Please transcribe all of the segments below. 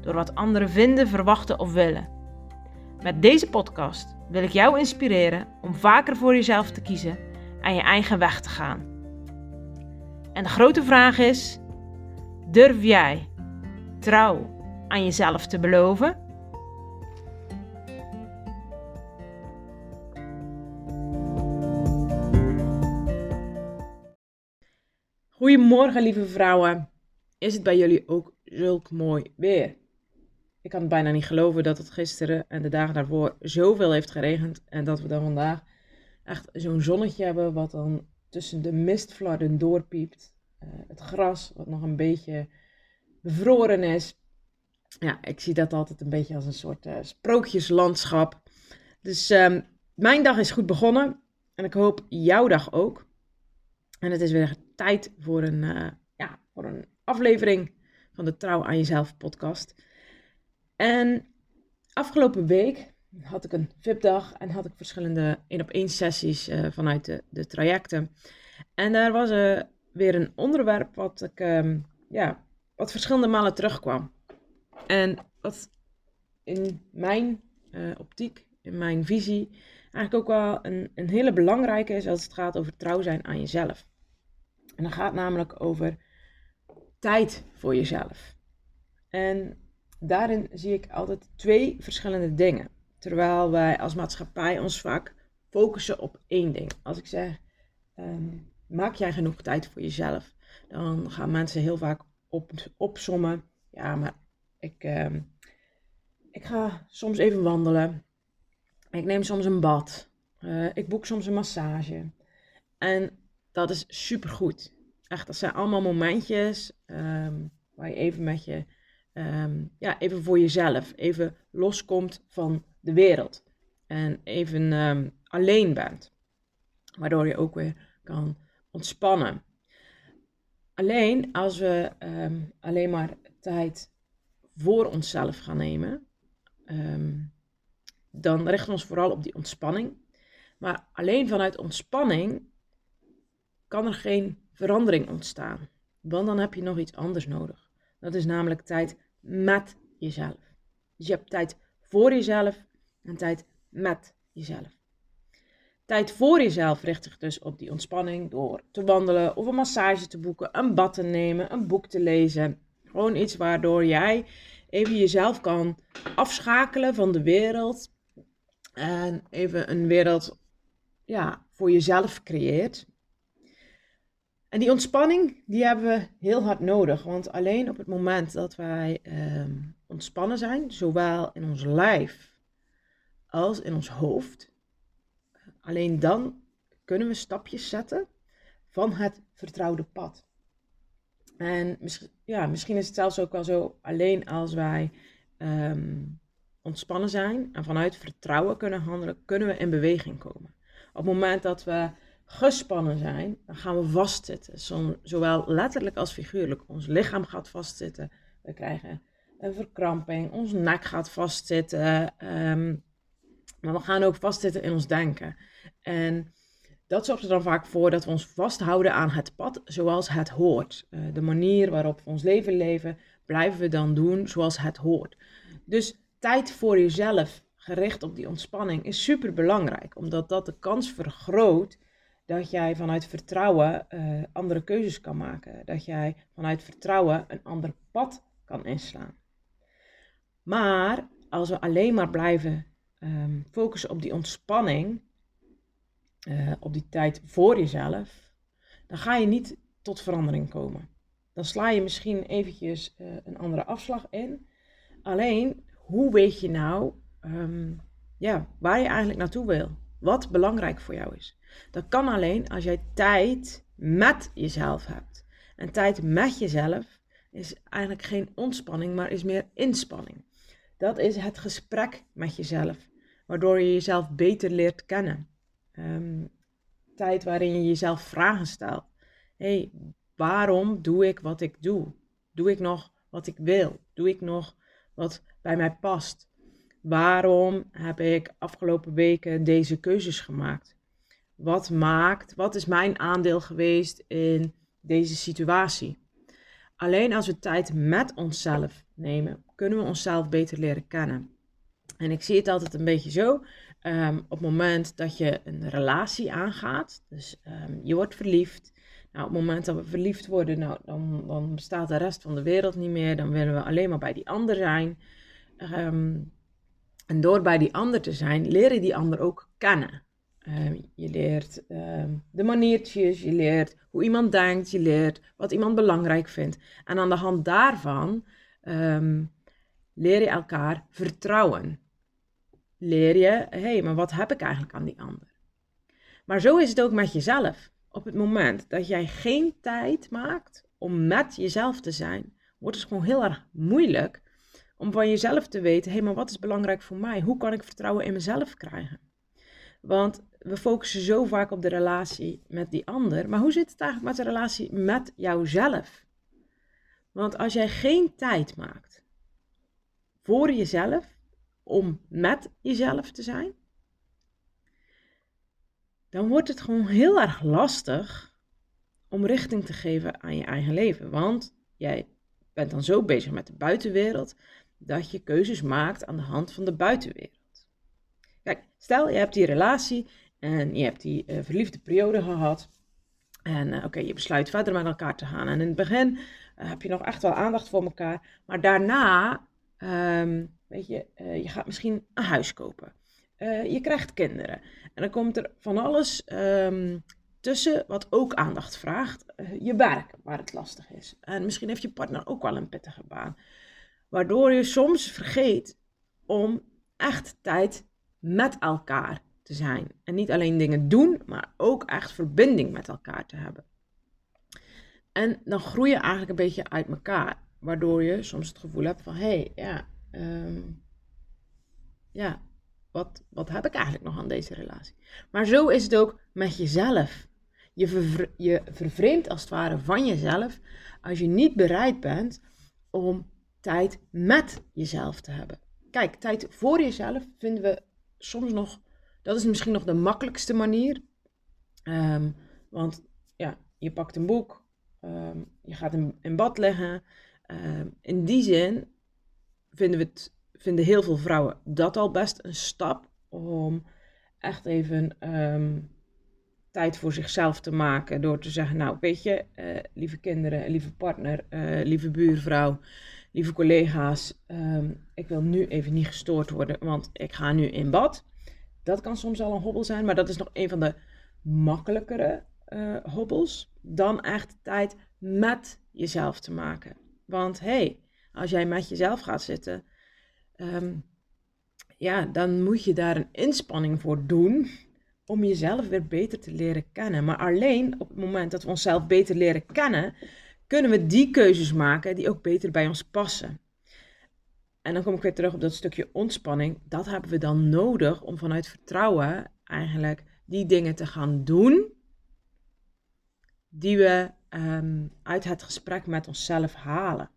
door wat anderen vinden, verwachten of willen. Met deze podcast wil ik jou inspireren om vaker voor jezelf te kiezen en je eigen weg te gaan. En de grote vraag is: durf jij trouw aan jezelf te beloven? Goedemorgen, lieve vrouwen. Is het bij jullie ook zulk mooi weer? Ik kan het bijna niet geloven dat het gisteren en de dagen daarvoor zoveel heeft geregend. En dat we dan vandaag echt zo'n zonnetje hebben wat dan tussen de mistvlarden doorpiept. Uh, het gras wat nog een beetje bevroren is. Ja, ik zie dat altijd een beetje als een soort uh, sprookjeslandschap. Dus um, mijn dag is goed begonnen. En ik hoop jouw dag ook. En het is weer tijd voor een, uh, ja, voor een aflevering van de Trouw aan Jezelf podcast. En afgelopen week had ik een VIP-dag en had ik verschillende één op één sessies uh, vanuit de, de, trajecten. En daar was uh, weer een onderwerp wat ik, um, ja, wat verschillende malen terugkwam. En wat in mijn uh, optiek, in mijn visie, eigenlijk ook wel een, een hele belangrijke is als het gaat over trouw zijn aan jezelf. En dat gaat namelijk over tijd voor jezelf. En daarin zie ik altijd twee verschillende dingen. Terwijl wij als maatschappij ons vaak focussen op één ding. Als ik zeg, um, maak jij genoeg tijd voor jezelf? Dan gaan mensen heel vaak op, opsommen. Ja, maar ik, um, ik ga soms even wandelen. Ik neem soms een bad. Uh, ik boek soms een massage. En dat is supergoed. Echt, dat zijn allemaal momentjes um, waar je even met je um, ja, even voor jezelf, even loskomt van de wereld. En even um, alleen bent. Waardoor je ook weer kan ontspannen. Alleen als we um, alleen maar tijd voor onszelf gaan nemen, dan richten we ons vooral op die ontspanning. Maar alleen vanuit ontspanning kan er geen verandering ontstaan. Want dan heb je nog iets anders nodig. Dat is namelijk tijd met jezelf. Dus je hebt tijd voor jezelf en tijd met jezelf. Tijd voor jezelf richt zich dus op die ontspanning door te wandelen of een massage te boeken, een bad te nemen, een boek te lezen. Gewoon iets waardoor jij even jezelf kan afschakelen van de wereld en even een wereld ja, voor jezelf creëert. En die ontspanning, die hebben we heel hard nodig. Want alleen op het moment dat wij uh, ontspannen zijn, zowel in ons lijf als in ons hoofd, alleen dan kunnen we stapjes zetten van het vertrouwde pad. En misschien, ja, misschien is het zelfs ook wel zo, alleen als wij um, ontspannen zijn en vanuit vertrouwen kunnen handelen, kunnen we in beweging komen. Op het moment dat we gespannen zijn, dan gaan we vastzitten. zowel letterlijk als figuurlijk. Ons lichaam gaat vastzitten. We krijgen een verkramping. Ons nek gaat vastzitten. Um, maar we gaan ook vastzitten in ons denken. En dat zorgt er dan vaak voor dat we ons vasthouden aan het pad zoals het hoort. Uh, de manier waarop we ons leven leven, blijven we dan doen zoals het hoort. Dus tijd voor jezelf, gericht op die ontspanning, is super belangrijk. Omdat dat de kans vergroot dat jij vanuit vertrouwen uh, andere keuzes kan maken. Dat jij vanuit vertrouwen een ander pad kan inslaan. Maar als we alleen maar blijven um, focussen op die ontspanning, uh, op die tijd voor jezelf, dan ga je niet tot verandering komen. Dan sla je misschien eventjes uh, een andere afslag in. Alleen, hoe weet je nou um, ja, waar je eigenlijk naartoe wil? Wat belangrijk voor jou is? Dat kan alleen als jij tijd met jezelf hebt. En tijd met jezelf is eigenlijk geen ontspanning, maar is meer inspanning. Dat is het gesprek met jezelf, waardoor je jezelf beter leert kennen. Ehm, tijd waarin je jezelf vragen stelt. hey, waarom doe ik wat ik doe? Doe ik nog wat ik wil? Doe ik nog wat bij mij past? Waarom heb ik afgelopen weken deze keuzes gemaakt? Wat maakt, wat is mijn aandeel geweest in deze situatie? Alleen als we tijd met onszelf nemen, kunnen we onszelf beter leren kennen. En ik zie het altijd een beetje zo. Um, op het moment dat je een relatie aangaat, dus um, je wordt verliefd. Nou, op het moment dat we verliefd worden, nou, dan, dan bestaat de rest van de wereld niet meer. Dan willen we alleen maar bij die ander zijn. Um, en door bij die ander te zijn, leer je die ander ook kennen. Um, je leert um, de maniertjes, je leert hoe iemand denkt, je leert wat iemand belangrijk vindt. En aan de hand daarvan um, leer je elkaar vertrouwen. Leer je, hé, hey, maar wat heb ik eigenlijk aan die ander? Maar zo is het ook met jezelf. Op het moment dat jij geen tijd maakt om met jezelf te zijn, wordt het gewoon heel erg moeilijk om van jezelf te weten, hé, hey, maar wat is belangrijk voor mij? Hoe kan ik vertrouwen in mezelf krijgen? Want we focussen zo vaak op de relatie met die ander. Maar hoe zit het eigenlijk met de relatie met jouzelf? Want als jij geen tijd maakt voor jezelf, om met jezelf te zijn, dan wordt het gewoon heel erg lastig om richting te geven aan je eigen leven. Want jij bent dan zo bezig met de buitenwereld dat je keuzes maakt aan de hand van de buitenwereld. Kijk, stel je hebt die relatie en je hebt die uh, verliefde periode gehad. En uh, oké, je besluit verder met elkaar te gaan. En in het begin uh, heb je nog echt wel aandacht voor elkaar. Maar daarna, um, weet je, je gaat misschien een huis kopen. je krijgt kinderen. En dan komt er van alles um, tussen wat ook aandacht vraagt. je werk, waar het lastig is. En misschien heeft je partner ook wel een pittige baan. Waardoor je soms vergeet om echt tijd met elkaar te zijn. En niet alleen dingen doen, maar ook echt verbinding met elkaar te hebben. En dan groei je eigenlijk een beetje uit elkaar. Waardoor je soms het gevoel hebt van, hé, hey, ja, um, ja wat, wat heb ik eigenlijk nog aan deze relatie? Maar zo is het ook met jezelf. Je, je vervreemdt als het ware van jezelf als je niet bereid bent om tijd met jezelf te hebben. Kijk, tijd voor jezelf vinden we soms nog, dat is misschien nog de makkelijkste manier. Um, want ja, je pakt een boek, um, je gaat in, in bad leggen. Um, in die zin vinden, we het, vinden heel veel vrouwen dat al best een stap om echt even tijd voor zichzelf te maken. Door te zeggen, nou weet je, uh, lieve kinderen, lieve partner, uh, lieve buurvrouw lieve collega's, ehm, ik wil nu even niet gestoord worden, want ik ga nu in bad. Dat kan soms al een hobbel zijn, maar dat is nog een van de makkelijkere uh, hobbels. Dan echt tijd met jezelf te maken. Want hey, als jij met jezelf gaat zitten, um, ja, dan moet je daar een inspanning voor doen om jezelf weer beter te leren kennen. Maar alleen op het moment dat we onszelf beter leren kennen, kunnen we die keuzes maken die ook beter bij ons passen. En dan kom ik weer terug op dat stukje ontspanning. Dat hebben we dan nodig om vanuit vertrouwen eigenlijk die dingen te gaan doen die we um, uit het gesprek met onszelf halen.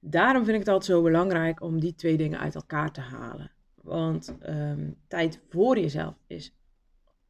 Daarom vind ik het altijd zo belangrijk om die twee dingen uit elkaar te halen. Want um, tijd voor jezelf is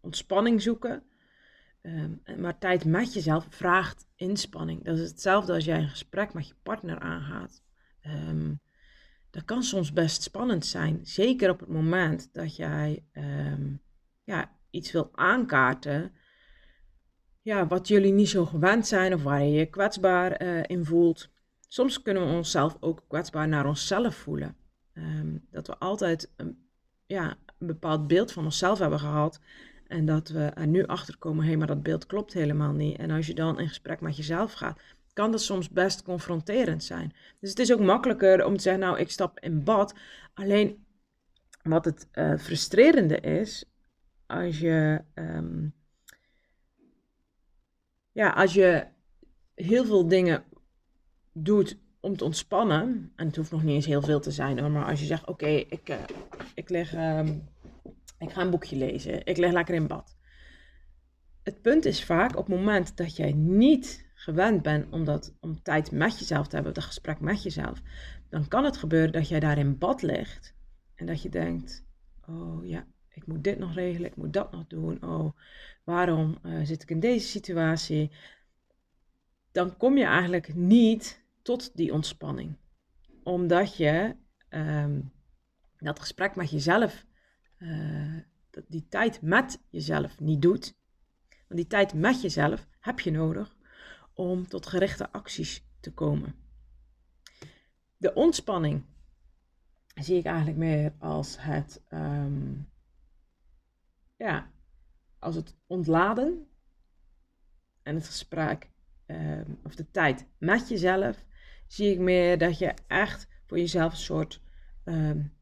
ontspanning zoeken. Um, maar tijd met jezelf vraagt inspanning. Dat is hetzelfde als jij een gesprek met je partner aangaat. Um, dat kan soms best spannend zijn. Zeker op het moment dat jij um, ja, iets wil aankaarten. Ja, wat jullie niet zo gewend zijn of waar je je kwetsbaar uh, in voelt. Soms kunnen we onszelf ook kwetsbaar naar onszelf voelen. dat we altijd een, ja, een bepaald beeld van onszelf hebben gehad. En dat we er nu achter komen, hé, maar dat beeld klopt helemaal niet. En als je dan in gesprek met jezelf gaat, kan dat soms best confronterend zijn. Dus het is ook makkelijker om te zeggen, nou, ik stap in bad. Alleen wat het uh, frustrerende is, als je, um, ja, als je heel veel dingen doet om te ontspannen, en het hoeft nog niet eens heel veel te zijn maar als je zegt: Oké, ik, uh, ik, leg, ehm, ik ga een boekje lezen, ik leg lekker in bad. Het punt is vaak op het moment dat jij niet gewend bent om, dat, om tijd met jezelf te hebben, dat gesprek met jezelf, dan kan het gebeuren dat jij daar in bad ligt en dat je denkt: Oh ja, ik moet dit nog regelen, ik moet dat nog doen. Oh, waarom uh, zit ik in deze situatie? Dan kom je eigenlijk niet tot die ontspanning. Omdat je um, dat gesprek met jezelf, uh, die tijd met jezelf niet doet. Want die tijd met jezelf heb je nodig om tot gerichte acties te komen. De ontspanning zie ik eigenlijk meer als het, um, ja, als het ontladen en het gesprek um, of de tijd met jezelf zie ik meer dat je echt voor jezelf een soort um,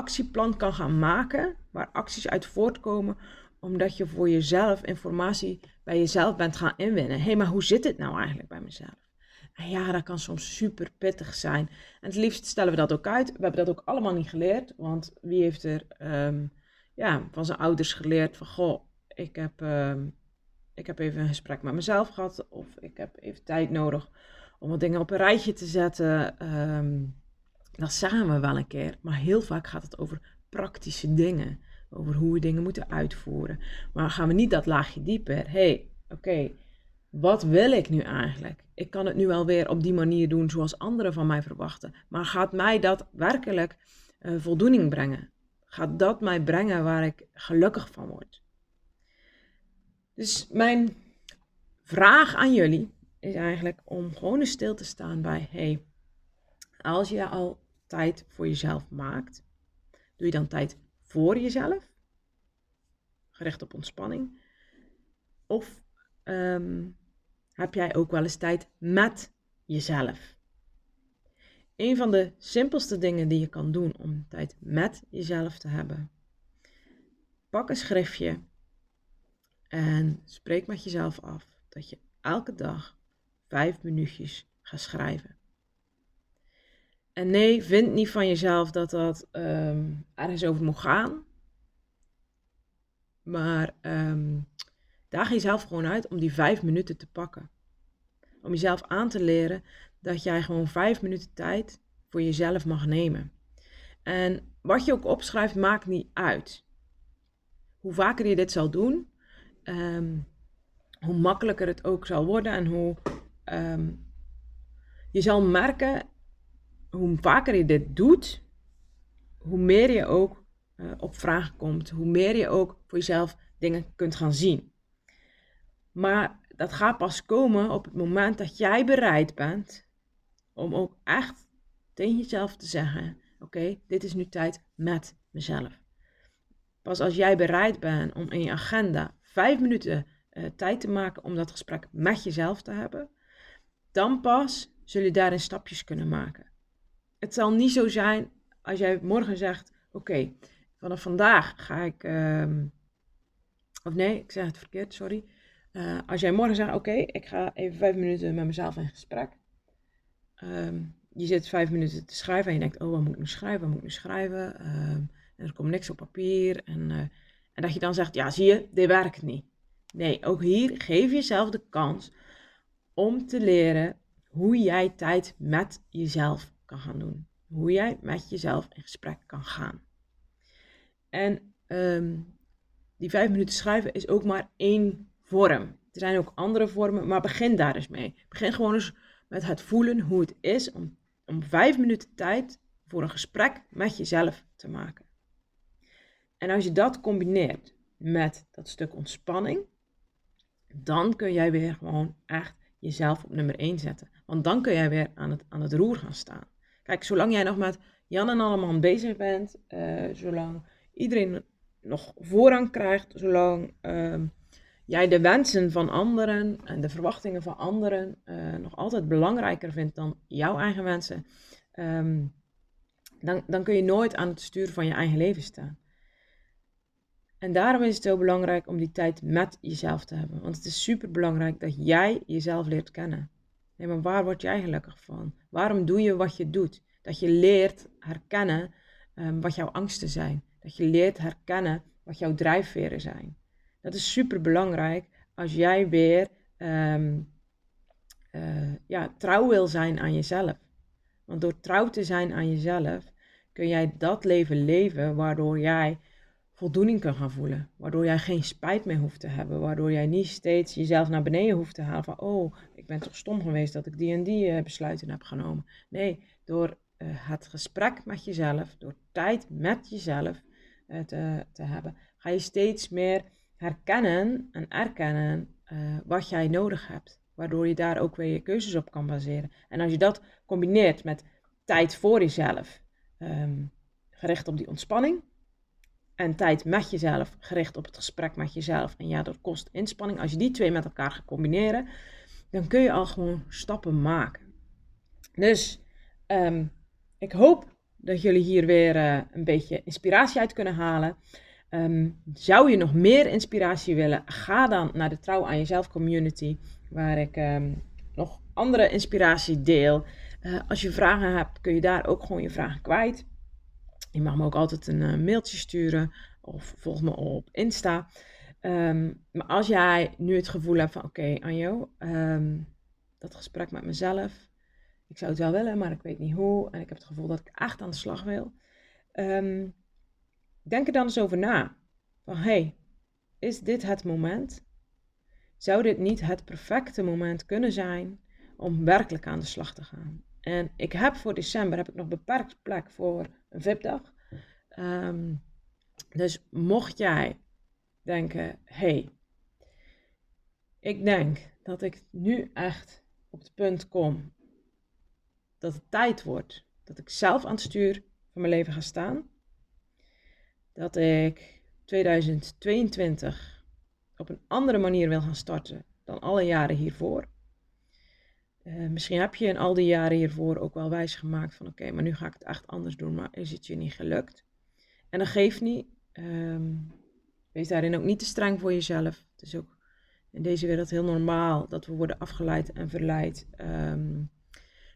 actieplan kan gaan maken, waar acties uit voortkomen, omdat je voor jezelf informatie bij jezelf bent gaan inwinnen. Hé, hey, maar hoe zit het nou eigenlijk bij mezelf? En ja, dat kan soms super pittig zijn. En het liefst stellen we dat ook uit. We hebben dat ook allemaal niet geleerd, want wie heeft er um, ja, van zijn ouders geleerd van, goh, ik heb, um, ik heb even een gesprek met mezelf gehad, of ik heb even tijd nodig om wat dingen op een rijtje te zetten. Um, dat zeggen we wel een keer, maar heel vaak gaat het over praktische dingen. Over hoe we dingen moeten uitvoeren. Maar gaan we niet dat laagje dieper. Hey, oké, wat wil ik nu eigenlijk? Ik kan het nu alweer op die manier doen zoals anderen van mij verwachten. Maar gaat mij dat werkelijk uh, voldoening brengen? Gaat dat mij brengen waar ik gelukkig van word? Dus mijn vraag aan jullie is eigenlijk om gewoon eens stil te staan bij: hey, als je al tijd voor jezelf maakt, doe je dan tijd voor jezelf, gericht op ontspanning, of um, heb jij ook wel eens tijd met jezelf? Een van de simpelste dingen die je kan doen om tijd met jezelf te hebben. Pak een schriftje en spreek met jezelf af dat je elke dag vijf minuutjes gaat schrijven. En nee, vind niet van jezelf dat dat um, ergens over moet gaan. Maar um, daag jezelf gewoon uit om die vijf minuten te pakken. Om jezelf aan te leren dat jij gewoon vijf minuten tijd voor jezelf mag nemen. En wat je ook opschrijft, maakt niet uit. Hoe vaker je dit zal doen, um, hoe makkelijker het ook zal worden en hoe je zal merken, hoe vaker je dit doet, hoe meer je ook uh, op vragen komt, hoe meer je ook voor jezelf dingen kunt gaan zien. Maar dat gaat pas komen op het moment dat jij bereid bent om ook echt tegen jezelf te zeggen: Oké, dit is nu tijd met mezelf. Pas als jij bereid bent om in je agenda vijf minuten uh, tijd te maken om dat gesprek met jezelf te hebben, dan pas zul je daarin stapjes kunnen maken. Het zal niet zo zijn als jij morgen zegt: Oké, vanaf vandaag ga ik. Uh, of nee, ik zeg het verkeerd, sorry. Uh, als jij morgen zegt, oké, ik ga even vijf minuten met mezelf in gesprek. Um, je zit vijf minuten te schrijven en je denkt, oh, wat moet ik nu schrijven, wat moet ik nu schrijven? Um, en er komt niks op papier. En, uh, en dat je dan zegt, ja, zie je, dit werkt niet. Nee, ook hier geef jezelf de kans om te leren hoe jij tijd met jezelf gaan doen. Hoe jij met jezelf in gesprek kan gaan. En um, die vijf minuten schrijven is ook maar één vorm. Er zijn ook andere vormen, maar begin daar eens mee. Begin gewoon eens met het voelen hoe het is om, om vijf minuten tijd voor een gesprek met jezelf te maken. En als je dat combineert met dat stuk ontspanning, dan kun jij weer gewoon echt jezelf op nummer 1 zetten. Want dan kun jij weer aan het, aan het roer gaan staan. Kijk, zolang jij nog met Jan en allemaal bezig bent, uh, zolang iedereen nog voorrang krijgt, zolang uh, jij de wensen van anderen en de verwachtingen van anderen uh, nog altijd belangrijker vindt dan jouw eigen wensen, um, dan, dan kun je nooit aan het sturen van je eigen leven staan. En daarom is het zo belangrijk om die tijd met jezelf te hebben. Want het is super belangrijk dat jij jezelf leert kennen. Nee, maar waar word jij gelukkig van? Waarom doe je wat je doet? Dat je leert herkennen ehm, wat jouw angsten zijn. Dat je leert herkennen wat jouw drijfveren zijn. Dat is super belangrijk als jij weer um, uh, ja, trouw wil zijn aan jezelf. Want door trouw te zijn aan jezelf kun jij dat leven leven waardoor jij voldoening kan gaan voelen. Waardoor jij geen spijt meer hoeft te hebben. Waardoor jij niet steeds jezelf naar beneden hoeft te halen van, oh, ik ben toch stom geweest dat ik die en die uh, besluiten heb genomen. Nee, door uh, het gesprek met jezelf, door tijd met jezelf uh, te, te, hebben, ga je steeds meer herkennen en erkennen wat jij nodig hebt. Waardoor je daar ook weer je keuzes op kan baseren. En als je dat combineert met tijd voor jezelf, um, gericht op die ontspanning, en tijd met jezelf, gericht op het gesprek met jezelf. En ja, dat kost inspanning. Als je die twee met elkaar gaat combineren, dan kun je al gewoon stappen maken. Dus um, ik hoop dat jullie hier weer uh, een beetje inspiratie uit kunnen halen. Um, zou je nog meer inspiratie willen? Ga dan naar de Trouw aan Jezelf community, waar ik um, nog andere inspiratie deel. Uh, als je vragen hebt, kun je daar ook gewoon je vragen kwijt. Je mag me ook altijd een uh, mailtje sturen of volg me op Insta. Um, maar als jij nu het gevoel hebt van oké, Anjo, um, dat gesprek met mezelf, ik zou het wel willen, maar ik weet niet hoe. En ik heb het gevoel dat ik echt aan de slag wil. Um, denk er dan eens over na. Van hey, is dit het moment? Zou dit niet het perfecte moment kunnen zijn om werkelijk aan de slag te gaan? En ik heb voor december heb ik nog beperkt plek voor een VIP-dag. Um, dus mocht jij denken, hey, ik denk dat ik nu echt op het punt kom dat het tijd wordt dat ik zelf aan het stuur van mijn leven ga staan. Dat ik 2022 op een andere manier wil gaan starten dan alle jaren hiervoor. Uh, misschien heb je in al die jaren hiervoor ook wel wijs gemaakt van oké, maar nu ga ik het echt anders doen, maar is het je niet gelukt? En dat geeft niet. Um, wees daarin ook niet te streng voor jezelf. Het is ook in deze wereld heel normaal dat we worden afgeleid en verleid. Um,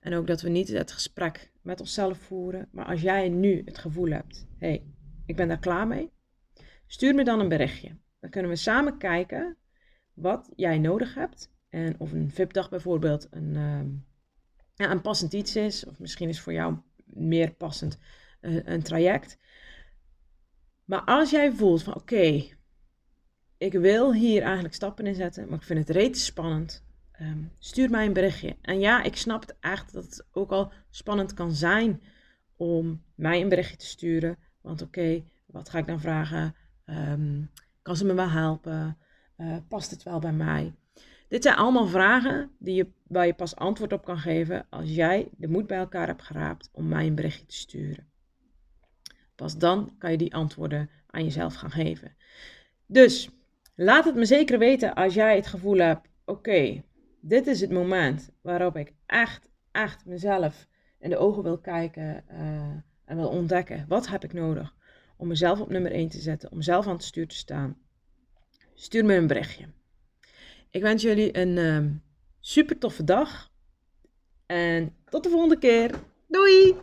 en ook dat we niet het gesprek met onszelf voeren. Maar als jij nu het gevoel hebt, hé, hey, ik ben daar klaar mee. Stuur me dan een berichtje. Dan kunnen we samen kijken wat jij nodig hebt. En of een VIP-dag bijvoorbeeld een, um, ja, een passend iets is. Of misschien is voor jou meer passend uh, een traject. Maar als jij voelt van oké, ik wil hier eigenlijk stappen in zetten, maar ik vind het reeds spannend. Um, stuur mij een berichtje. En ja, ik snap het echt dat het ook al spannend kan zijn om mij een berichtje te sturen. Want oké, wat ga ik dan vragen? Um, kan ze me wel helpen? Uh, past het wel bij mij? Dit zijn allemaal vragen die je, waar je pas antwoord op kan geven als jij de moed bij elkaar hebt geraapt om mij een berichtje te sturen. Pas dan kan je die antwoorden aan jezelf gaan geven. Dus laat het me zeker weten als jij het gevoel hebt: oké, dit is het moment waarop ik echt, echt mezelf in de ogen wil kijken uh, en wil ontdekken. Wat heb ik nodig om mezelf op nummer 1 te zetten, om zelf aan het stuur te staan? Stuur me een berichtje. Ik wens jullie een uh, super toffe dag. En tot de volgende keer. Doei!